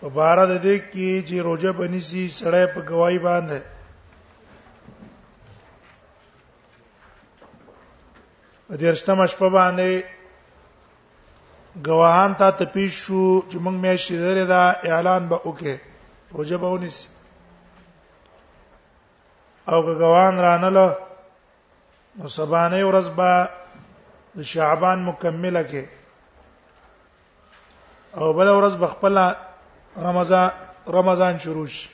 په بار د دې کې چې روزه بنسي سړی په گواہی باندې په درشتم شپه باندې گواهان ته تپیش شو چې موږ مې شیدره دا اعلان به وکړي روزه به ونیسي او که گواهان رانلو نو سبانه ورځ به شعبان مکمله کې او بل ورځ بخپل رمضان رمضان شروع شي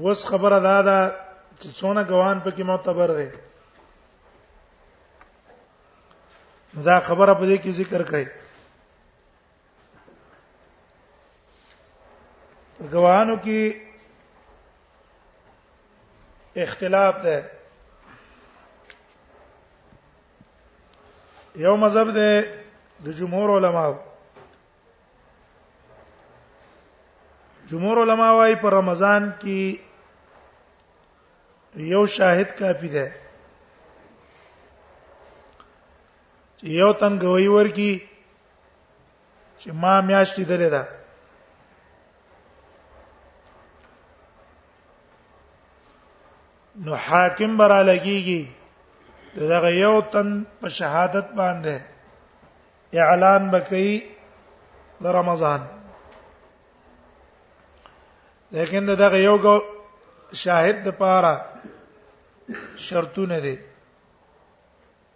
وس خبره دا ده چې څونه ګوان پکې معتبر دی دا خبره په دې کې ذکر کړي ګواهانو کې اختلاف ده یو مذهب ده د جمهور علماو جمهور علما وايي په رمضان کې یو شاهد کافی ده یو تن گوی ورکی چې ما میاشت لیدلې ده نو حاکم برا لګيږي دغه یو تن په شهادت باندې اعلان بکئی د رمضان لیکن دغه یو شاهد د پاره شرطونه دي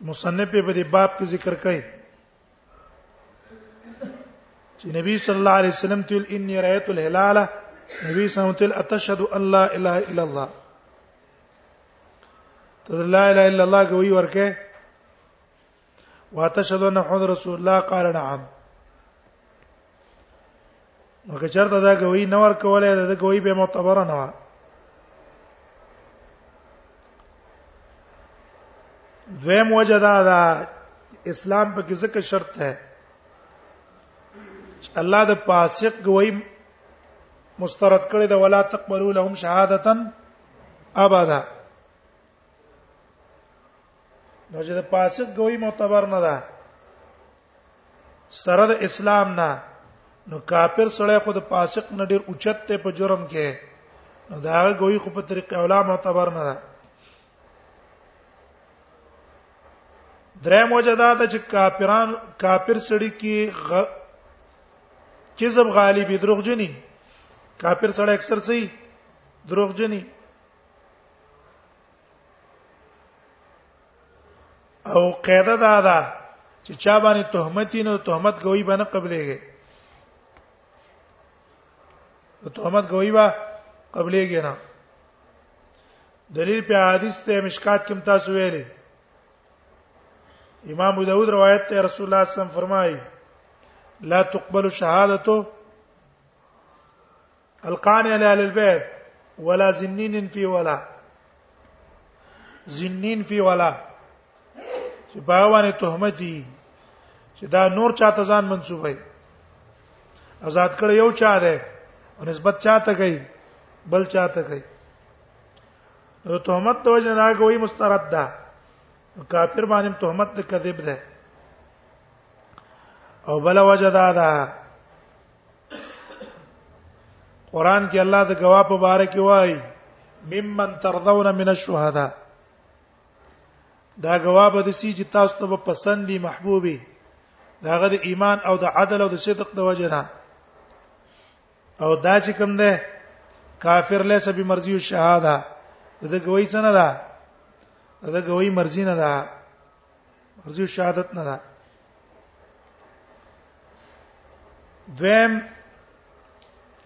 مصنف په دې باب کې ذکر کړي چې نبی صلی الله علیه وسلم تل انی رایت الهلال نبی صلی الله علیه وسلم اتشهد ان لا اله الا الله ته لا اله الا الله کوي ورکه واتشهد ان محمد رسول الله قال نعم نو که چرته دا کوي نه ور کولای دا کوي به معتبر نه و دویم وجه دا دا اسلام په کې ځکه شرط ده چې الله د فاسق گوي مسترد کړي دا ولا تقبلوا لهم شهادتا ابدا نو چې د فاسق گوي معتبر نه ده سره د اسلام نه نو کافر سړی خو د فاسق نه ډیر اوچت ته په جرم کې نو دا غوي خو په طریق اولا معتبر نه ده درې موجدا د چې کافران کافر سړی کې غ... کذب غالب دروغ جنې کافر سړی اکثر سي دروغ جنې او قاعده دا ده چې چا باندې تهمت نه تهمت کوي باندې قبلېږي تهمت کوي با قبلېږي نه دلیل په حدیث ته مشکات کې تاسو ویلي امام ابو داود روایت ته رسول الله صلی الله علیه وسلم فرمایي لا تقبل شهادته القان علی اهل البيت ولا زنين في ولا زنين في ولا چې باوانه تهمتي چې دا نور چاته ځان منسوبای آزاد کړ یو چا ده او نسبت چاته کوي بل چاته کوي نو تهمت ته وجه نه کوي مسترد ده کافر باندې تهمت د کذب ده او بل وجه دا ده قران کې الله د گواه په باره کې وایي ممن ترضون من الشهداء دا گواه به د سې چې تاسو ته پسند دي محبوبي داغه د ایمان او د عدل او د صدق د وجه نه او دا چې کوم ده کافر له سبي مرضی او شهاده د گوی څنګه ده د گوی مرضی نه ده ورځي شهادت نه ده دویم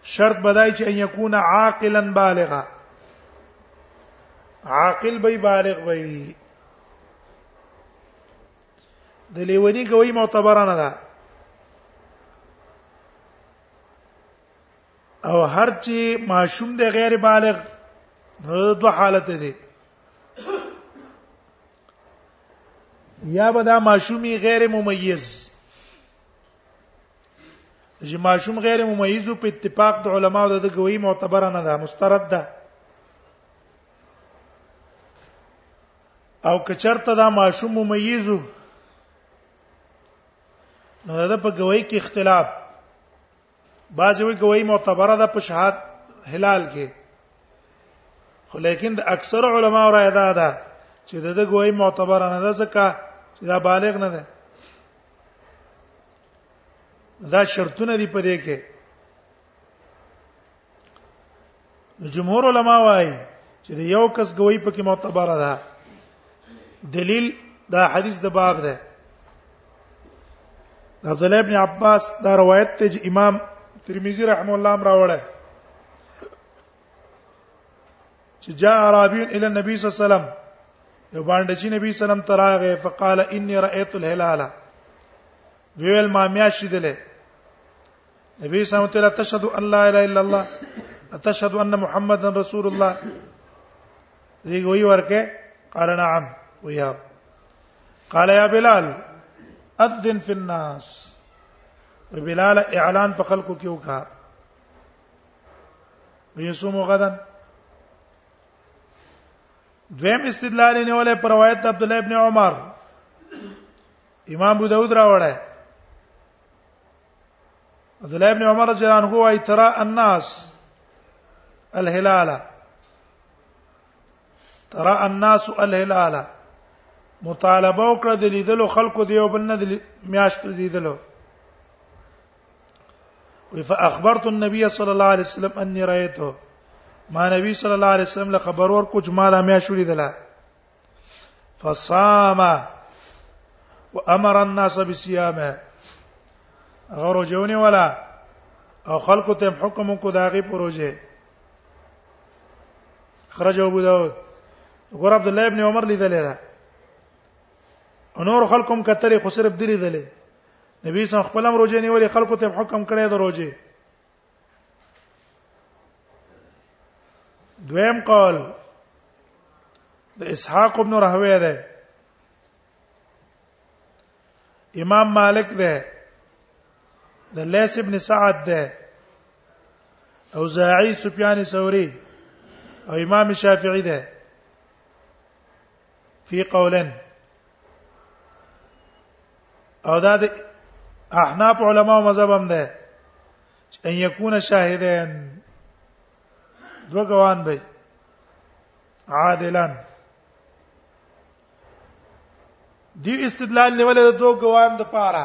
شرط بدای چې ان یکون عاقلا بالغا عاقل به بالغ وي د لیونی کوي معتبر نه ده او هر چې معشوم د غیر بالغ دوه حالت دي یا به دا ماشومی غیر ممیز چې ماشوم غیر ممیز په اتفاق د علماو د ګوي معتبر نه ده مسترد ده او کچرته دا ماشوم ممیز نو دا په ګوي کې اختلاف بعضی وی کوي معتبره ده په شهادت هلال کې خو لیکن د اکثر علما را ادا ده چې د دې ګوي معتبر نه ده ځکه چې دا بالغ نه ده دا شرطونه دي په دې کې نو جمهور علما وايي چې د یو کس گوي په کې معتبره ده دلیل دا حدیث د باب ده عبد الله ابن عباس دا روایت ته چې امام ترمذی رحم الله امر راوړل چې جاء عربي الى النبي صلی الله علیه وسلم یو باندې چې نبی صلی الله علیه وسلم تراغه فقال اني رايت الهلال ویل ما میاشت دله نبی صلی الله علیه وسلم تشهد ان لا اله الا الله تشهد ان محمدن رسول الله دې وی ورکه قال نعم ویا قال یا بلال اذن فی الناس بلال اعلان په خلکو کې وکړه ویسوم غدن دویم استدلال نه ولې پر روایت عبد الله ابن عمر امام ابو داود راوړی عبد الله ابن عمر رضی الله عنه وايي ترى الناس الهلال ترى الناس الهلال مطالبه وکړه د لیدلو خلکو دی او بل نه د میاشت لیدلو وی فاخبرت النبي صلى الله عليه وسلم اني رايته ما نبی صلی الله علیه وسلم له خبر ور کو جمعه لا میا شولې دلا فصام وامر الناس بصيامه غرو جونی ولا او خلق ته حکم کو داغي پروژه خرج ابو داود غور عبد الله ابن عمر لیدل دا نور خلقم کتلې خو صرف دلی دلی نبی صلی الله علیه وسلم خپل روزه نیولې خلکو ته حکم کړی د روزه دویم قول د اسحاق ابن راهوی ده امام مالک ده د لیث ابن سعد ده او زاعی سفیان ثوری او امام شافعی ده فی قولن او دا د احناف علما او مذهب هم ده ان یکون شاهدین دو غوان به عادلان دی استدلال نیولې د دوه غوان د پاره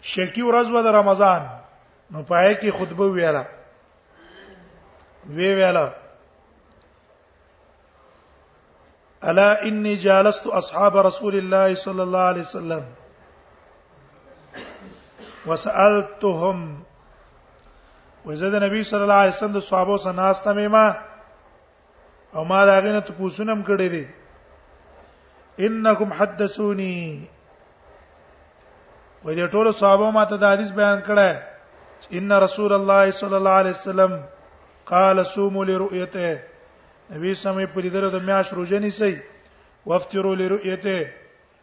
شکی ورځ و د رمضان نو پای کې خطبه ویلا وی ویلا الا اني جالست اصحاب رسول الله صلى الله عليه وسلم وسالتهم وزاد النبي صلى الله عليه وسلم صحابه سناسته ما او ما دا غنه ته پوسونم کړی دی انکم حدثونی و دې ټول صحابه ما ته د حدیث بیان کړه ان رسول الله صلی الله علیه وسلم قال صوموا لرؤيته نبی سمې په لیدلو د میاش روزه نیسي وافتروا لرؤيته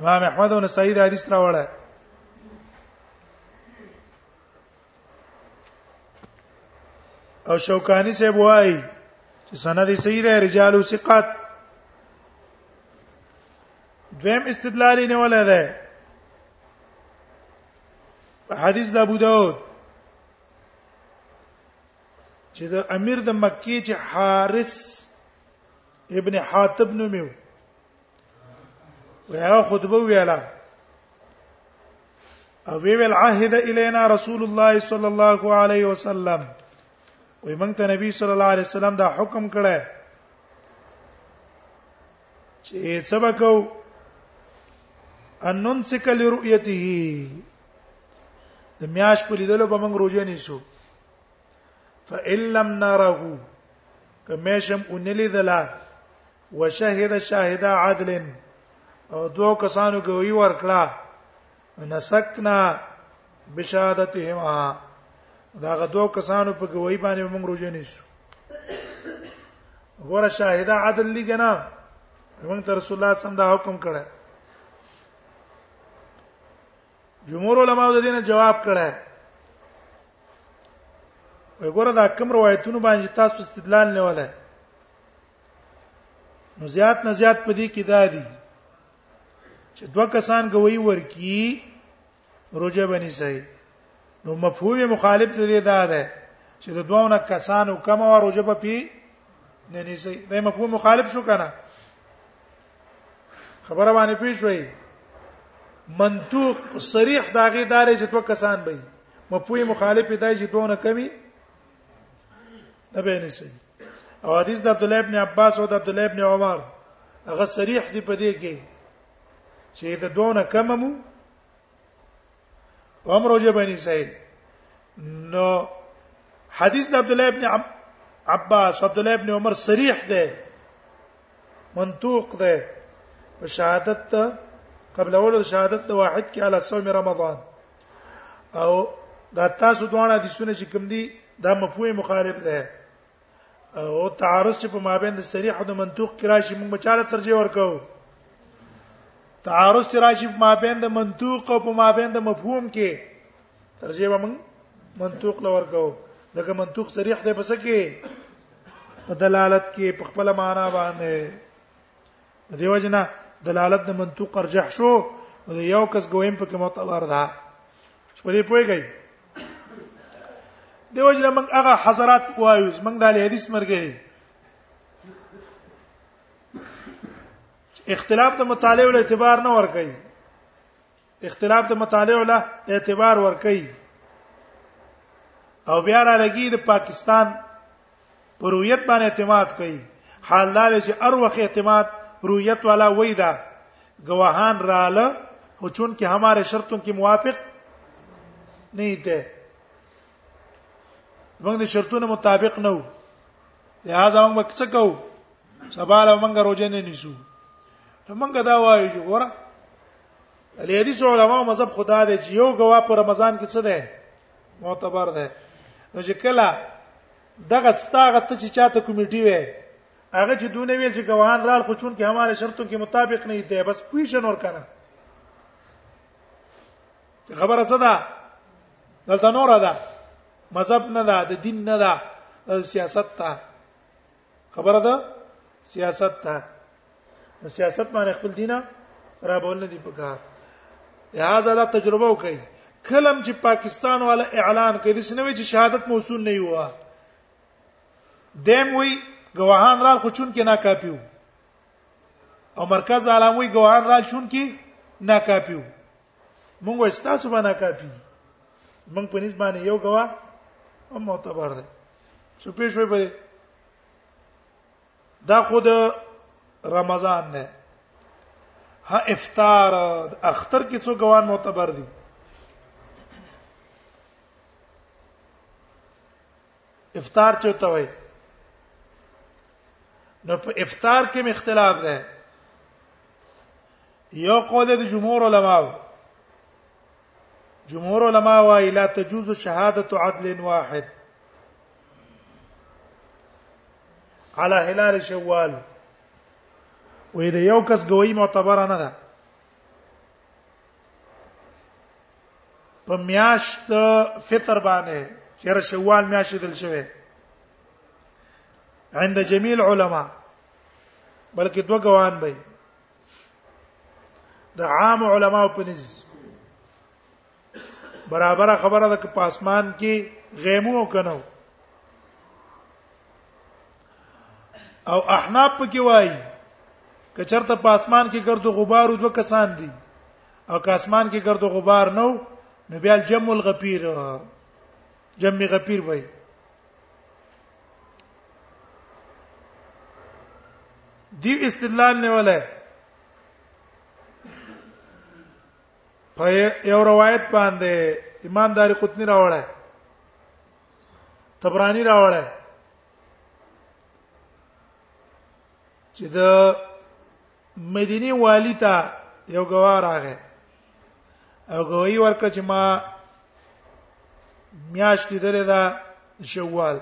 امام احمد او نسائی دا حدیث راوړل او شوکانی صاحب وای چې سند صحیح دی رجال او ثقات دویم استدلال نه ولا ده حدیث د ابو داود چې د امیر د مکی چې حارس ابن حاتب نومیو وهغه خطبه ویلا او ویل عهد الینا رسول الله صلی الله علیه وسلم وی مونږ ته نبی صلی الله علیه وسلم دا حکم کړی چې سبقو ان ننسک لرؤیته د میاش په لیدلو به موږ روزه نیسو فإن لم نره کمیشم اونلی دلا وشهد شاهد عدل او دو کسانو ګوي ورکړه نسکنا بشهادتهما دا غدو کسانو په ګوي باندې موږ روزه نیسو ګوره شاهد عدل لګنا موږ ته رسول الله صلی الله علیه وسلم دا حکم کړه جمهور علما د دینه جواب کړه وي ګوره دا کوم روایتونه باندې تاسو استدلال نه ولا نو زیات نه زیات پدې کې دا دي چې دوه کسان گوي ورکی روجه بنی سي نو مفهوم مخالف دې دا ده چې د دوه نه کسانو کم او روجه په پی نه نيسي دا مفهوم مخالف شو کنه خبره باندې پیښ وای منطوق صریح داغه دار چې تو کسان به مفهوم مخالف دی چې دونه کمی نه به نه سي او حدیث د عبد الله ابن عباس او د عبد الله ابن عمر هغه صریح دی په دې کې چې د دونه کممو هم روزه بنی سید نو حدیث د عبد الله ابن عباس عبد الله ابن عمر صریح ده منطوق ده په شهادت قبل اول شهادت واحد کې علی صوم رمضان او دا تاسو دوه حدیثونه چې کوم دي دا مفهوم مخالف ده او تعارض چې په مابین د صریح او د منطوق کې راشي موږ بچاله ترجیح ورکو تعارض چې راشي په مابین د منطوق او په مابین د مفهوم کې ترجیح به موږ منطوق لور کو دغه منطوق صریح دی پس کې په دلالت کې په خپل معنا باندې دیو جنا دلالت د منطوق ارجح شو د یو کس ګویم په کې معتبر ده چې په دې پوهیږئ دی وجه موږ هغه حضرات وایو موږ د حدیث مرګه اختلاف د مطالعه ول اعتبار نه ور کوي اختلاف د مطالعه ول اعتبار ور کوي او بیا را لګي د پاکستان په رؤیت باندې اعتماد کوي حال دا چې ار وخت اعتماد رؤیت والا وای دا گواهان رااله او چون کې هماره شرطوں کې موافق نه دي موږ د شرطونو مطابق نه وو لہذا موږ څه کوو سبا له موږ روزه نه نیسو ته موږ دا وایو چې ګوره الیدیس علماء مذهب خدا دی چې یو غوا په رمضان کې څه ده معتبر ده نو چې کله دغه ستاغه ته چې چاته کمیټي وي هغه چې دونه ویل چې ګواهان رال خو چون کې هماره شرطو کې مطابق نه دي بس پوښتنه ور کنه خبره څه ده دلته نور ده مذهب نه ده د دین نه ده د سیاست ته خبره ده سیاست ته نو سیاست باندې خپل دینه خرابول نه دی پکار لہذا دا تجربه وکړي کلم چې پاکستان والا اعلان کړي د سنوي چې شهادت موصول نه یو دیم وی گواهان را خو چون کې نا کاپیو او مرکز علاموی گواهان را چون کې نا کاپیو موږ وایو تاسو باندې کافي موږ په نسبت باندې یو غوا هم معتبر دی څه پیښ وي په دا خود رمضان نه ها افطار اختر کې څو غوان معتبر دي افطار چوته وای نو په افطار کې مختلاف ده یو قول د جمهور علما جمهور علما وايي لا تجوز شهادت عدل واحد على هلال شوال وې د یو کس ګوي معتبر نه ده په میاشت فطر باندې چیر شوال میاشت دل شوه عند جميع العلماء بلکې دوه غوان به د عام علماو په نس برابر خبره ده چې په اسمان کې غیمو کنه او احناف پکې وایي که چرته په اسمان کې ګرد غبار او دوه کسان دي او که اسمان کې ګرد غبار نو نو بیا جمع الغفیر جمع غفیر وایي دی استدلال نه ولای په یو روایت باندې امام داری قطنی راوړای تبرانی راوړای چې د مدینه والی ته یو گواه راغی او گواہی ورکړه چې ما میاشت درې دا شوال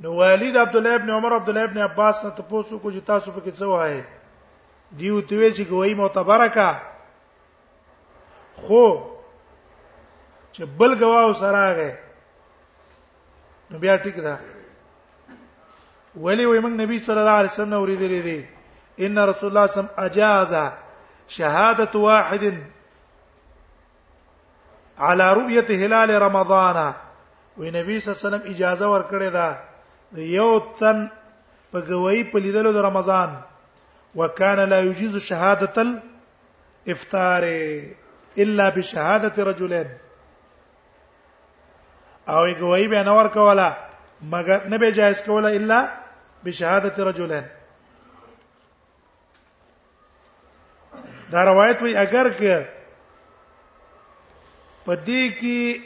نو والد عبد الله ابن عمر عبد الله ابن عباس نه تاسو کو چې تاسو په کې څه وایي دیو ته ویل چې گواہی معتبره کا خو چې بل گواه سره راغی نو بیا ټیک ده ولی وای موږ نبی صلی الله علیه وسلم اوریدلې دي ان رسول الله صم اجاز شهاده واحد على رؤيه هلال رمضان وی نبی صلی الله علیه وسلم اجازه ورکړې ده یو تن په گواہی په لیدلو د رمضان وکانه لا یجوز شهادت الافطار الا بشهاده رجلين او ګوي به نور کولا مگر نه به جائز کولا الا بشهاده رجلين دا روایت وی اگر که پدې کې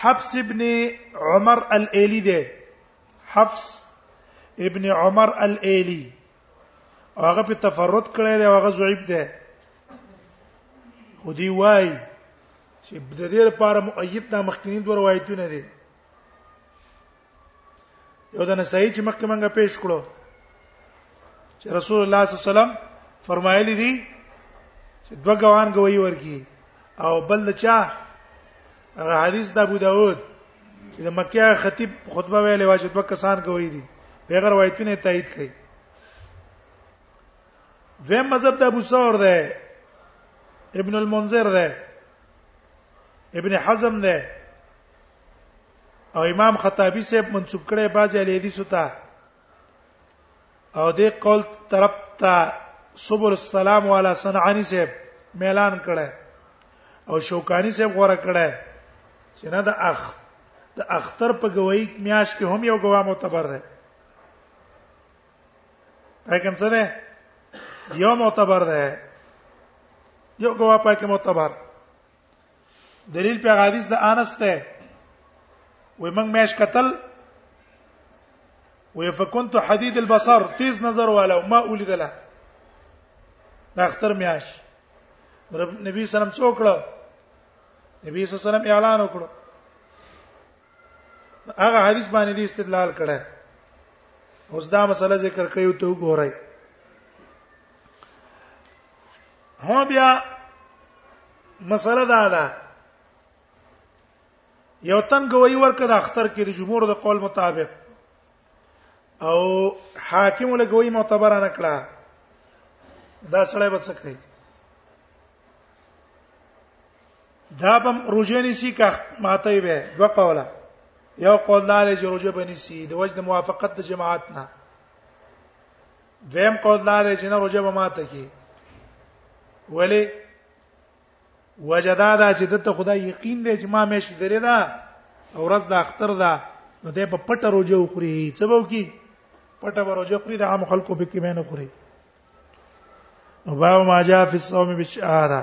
حفص ابن عمر الایلی دی حفص ابن عمر الایلی هغه په تفرد کړی دی هغه ضعیف دی خو دی وای چې د دې لپاره مؤید دا مخکینی دوه روایتونه دي یو د نسائی چې مخکې مونږه پیش کړو چې رسول الله صلی الله علیه وسلم فرمایلی دي چې دوه غوان غوي ورکی او بل چا هغه حدیث د ابو داود چې د مکه خطیب خطبه ویلې واجب دوه کسان کوي دي پیغمبر روایتونه تایید کړي دویم مذهب د ابو ثور ده ابن المنذر ده ابن حزم ده او امام خطابی صاحب منسوب کړي باج علی حدیث ته او دې قول طرف ته سبل السلام والا صنعانی صاحب ميلان کړه او شوکانی صاحب غوړه کړه چې نه د اخ د اختر په گواہی میاش کې هم یو گواه معتبر ده لیکن څه ده یو معتبر ده یو گواه پکې معتبر دلیل په حدیث د انس ته وې موږ مېش قتل وې فكنت حديد البصر تیز نظر والا ما ولیدله د اختر میاش رب نبی سلام څوکړه نبی صلی الله علیه وسلم اعلان وکړو هغه حدیث باندې دی استدلال کړه اوس دا مسله ذکر کوي ته وګورئ هو بیا مسله دا ده یو تن گواہی ورکړه د اختر کې د جمهور د قول مطابق او حاکم له گواہی معتبر نه کړه دا سړی به څه کوي دا به روزه نسی که ماته به دوه قوله یو قول دا دی چې روزه بنسی د وجد موافقت د جماعت نه دویم قول دار چې نه روزه به ماته کی ولی وجدا دا چې د ته خدای یقین دی چې ما مې شې درې دا او ورځ د اختر دا نو دې په پټه روزه وخوري څه به وکي پټه به روزه خوري د عام خلکو به کې مې نه خوري نو باو ما جاء فی الصوم بالشهاده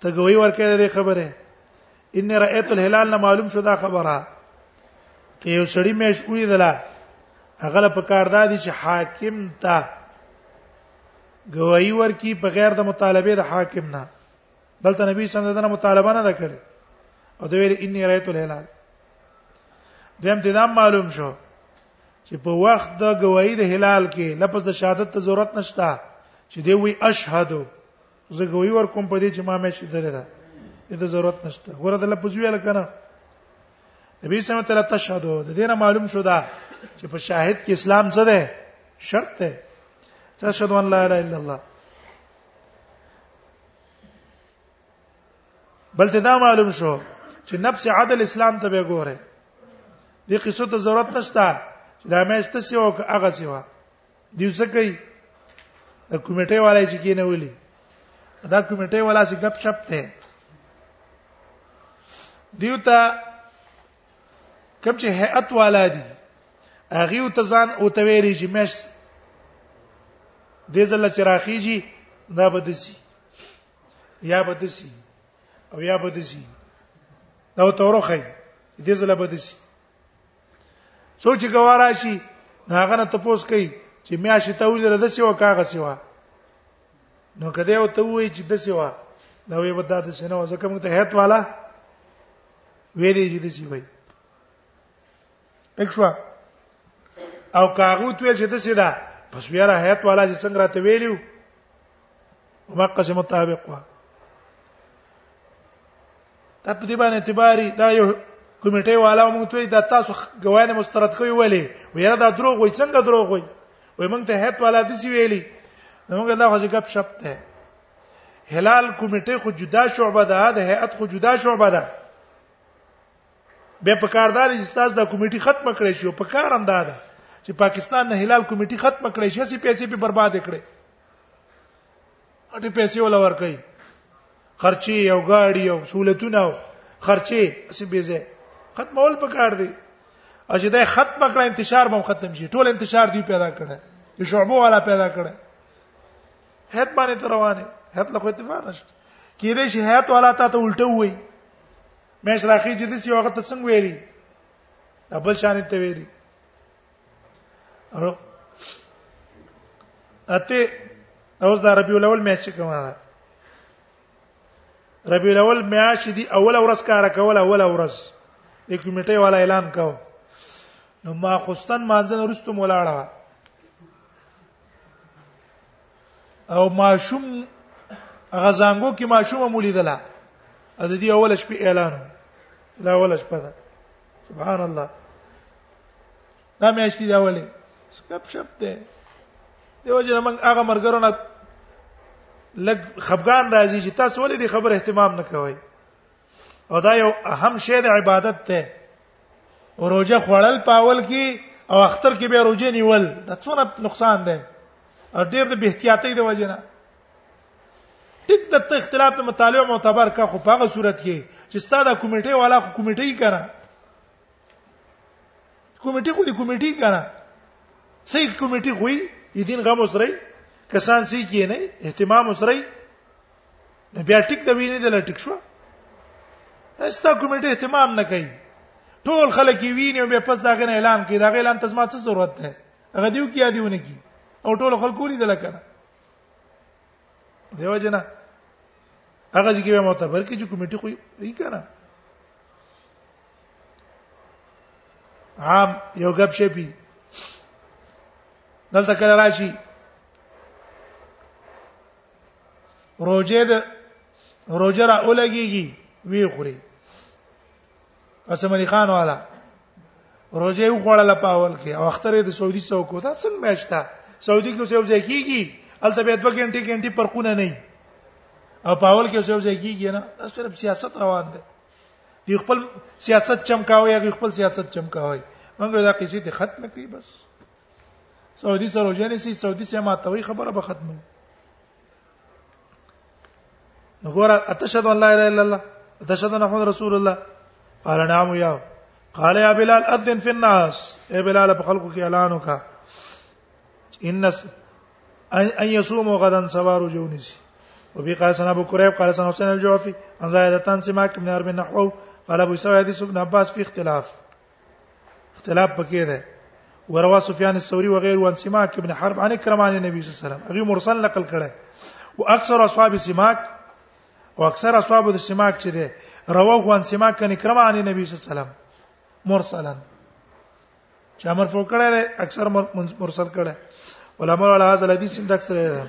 ته ګوي ورکه دې خبره ان رأيت الهلال نه معلوم شو دا خبره ته یو سړی مې شوې دلا هغه په کار دادی چې حاکم ته گواہی ورکی په غیر د مطالبه د حاکم نه دلته نبی صلی الله علیه وسلم مطالبه نه کړې او دوی انی رأيت الهلال دیم ته دا معلوم شو چې په وخت د گواہی د هلال کې لفظ د شهادت ته ضرورت نشته چې دی وی اشهد زه گواہی ورکوم په دې چې ما مې شي درې ده دې ضرورت نشته ګوره د لفظ ویل کنه نبی سم تعالی تشهد د دې نه معلوم شو دا چې په شاهد کې اسلام څه ده شرط ده تشهد ان لا اله الا الله بلته دا معلوم شو چې نفس عدل اسلام ته به ګوره دې قصو ته ضرورت نشته دا مې ست سی او هغه سی وا دیو څه کوي د کمیټې والای چې کینه ولي دا کمیټې والا سي غپ شپ ته دیو ته کوم چې هيئت والا دي هغه او تزان او تویری چې مش دې ځل چې راخیږي دا بدسي یا بدسی او یا بدسی دا تورخه دې زله بدسی سوچ ګوارا شي هغه نه تپوس کوي چې میاشي ته ولر د سیوا کاغه سیوا نو کده او ته وای چې د سیوا دا وی ودا د سینه وځکه موږ ته هیت والا ویلې چې د سیوای پښوا او کاغو ته چې د سیدا پس بیا را حیات والا چې څنګه راته ویلو ما قسم مطابق وا ته په دې باندې اعتباري دا یو کمیټه والا موږ ته دا تاسو غواړي مسترد کوي ولی ویره دا دروغ وي څنګه دروغ وي وای موږ ته حیات والا د سی ویلي نو موږ الله خو ځګب شپ ده هلال کمیټه خو جدا شعبه ده د هیئت خو جدا شعبه ده به په کاردار چې تاسو د کمیټي ختم کړی شو په کار هم دا ده چې پاکستان نه هلال کمیټي ختم کړی شي چې پیسې به برباد کړي اټه پیسې ولا ور کوي خرچي یو گاډي یو سہولتونه خرچي سی بيزه ختمول پکار دي او چې دا ختم کړه انتشار به ختم شي ټول انتشار دی پیدا کړه چې شعبو والا پیدا کړه هیت باندې روانه هیت له خو اتفاق نشته کې دې شي هیت والا ته الټه وي مې شراخي چې د سی هغه ته څنګه ویلي بل شان ته ویلي اته اوس دا ربيع الاول میاشت کومه ده ربيع الاول میاشت دی اول ورځ کار کول اول ورځ د کمیټې والا اعلان کاو نو ما خوستن مانځنه رستم ولاړه او ماشوم غزانګو کې ماشومه مولیدله د دې اول شپې اعلان دا اول شپه ده سبحان الله دا مې اشتي دا ولې سکپ شپ ده دیو جن موږ هغه مرګرو نه لګ خفغان راځي چې تاسو ولې دې خبر اهتمام نه کوئ او دا یو اهم شی د عبادت ته او روزه خوړل پاول کی او اختر کې به روزه نیول دا څونه نقصان ده او ډیر د بهتیاتۍ د وجه نه ټیک د اختلاف په مطالعه معتبر کا خو په هغه صورت کې چې ستاده کمیټه والا خو کمیټه یې کړه کمیټه خو دې کمیټه یې کړه صحیح کمیټه خو یې دین غم وسري کسان سي کې نه اهتمام وسري نو بیا ټیک د وینې د لټیک شو استا کمیټه اهتمام نه کوي ټول خلک ویني او بیا پس دا غن اعلان کوي دا غن اعلان تاسو ماته ضرورت ده هغه دیو کیا دیونه کی او ټول خلکو لیدل کنه دیو جنا هغه ځکه به معتبر کې چې کمیټه خو یې کنه عام یو غب شپی دلته کله راشي روزه د روزه را اولګيږي وی خوري پس ملي خان والا روزه یو خړل پاول کې او اخترې د سعودي څوک دا څنګه میاشتا سعودي کې څه ځای کیږي الته به دوه غنټې غنټې پرخونه نه او پاول کې څه ځای کیږي نه تاسو صرف سیاست روان دي دی خپل سیاست چمکاوي هغه خپل سیاست چمکاوي موږ دا قصې ته ختم کړي بس سعودي سره وجنې سي سعودي سره ماتوي خبره به ختمه نګوره اتشهد ان لا اله الا الله اتشهد ان محمد رسول الله قال نعم يا قال يا بلال اذن في الناس اي بلال په خلکو کې اعلان وکا ان ان يصوم غدا سوار جونس وبي قال سنا ابو كريب قال سنا حسين الجوفي عن زائدتان سماك بن ارب نحو قال ابو سعيد ابن عباس في اختلاف اختلاف پکې ده وروا سفیان الثوری وغير وان سماک ابن حرب عن کرمان النبي صلی الله عليه وسلم هغه مرسل نقل کړه او اکثر اصحاب سماک او اکثر اصحاب د سماک چې ده رواه وان سماک کني کرمان النبي صلی الله عليه وسلم مرسلا چې امر فوق کړه اکثر مرسل کړه علماء على هذا الحديث اندکسره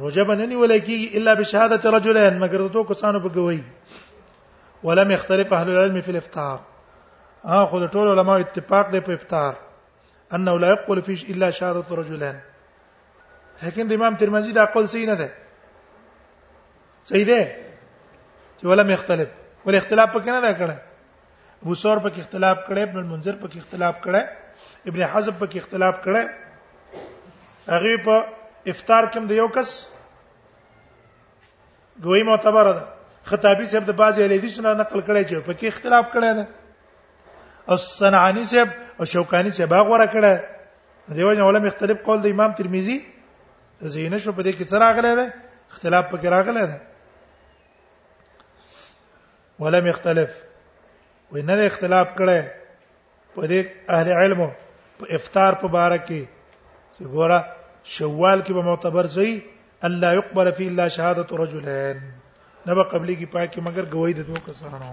روزه باندې نیول کیږي الا بشهادت رجلین مگر دوه کسانو په گواہی ولم يختلف اهل العلم في الافطار ها خو د ټولو علماو اتفاق دی په افطار انه لا يقبل فيه الا شهادت رجلين لیکن د امام ترمذی دا قول صحیح نه ده صحیح ده چې ولم يختلف ول اختلاف پکې نه ده کړه ابو ثور په اختلاف کړي ابن المنذر په اختلاف کړي ابن حزب په اختلاف کړي هغه په افطار کې د یو کس دوی معتبر ده خطابی صاحب د بعضی الیدی سره نقل کړي چې په کې اختلاف کړي ده او صنعانی صاحب او شوکانی صاحب هغه غوړه کړي دیو جن علماء مختلف قول د امام ترمذی زینه شو په دې کې څه راغلی ده اختلاف پکې راغلی ده ولم يختلف وینه اختلاف کړي په دې اهل علم په افطار په باره کې چې ګوره شوال کې به معتبر زوی الله يقبل فيه الا شهاده رجلين نه به قبلي کې پاکي مگر گواہی د دوه کسانو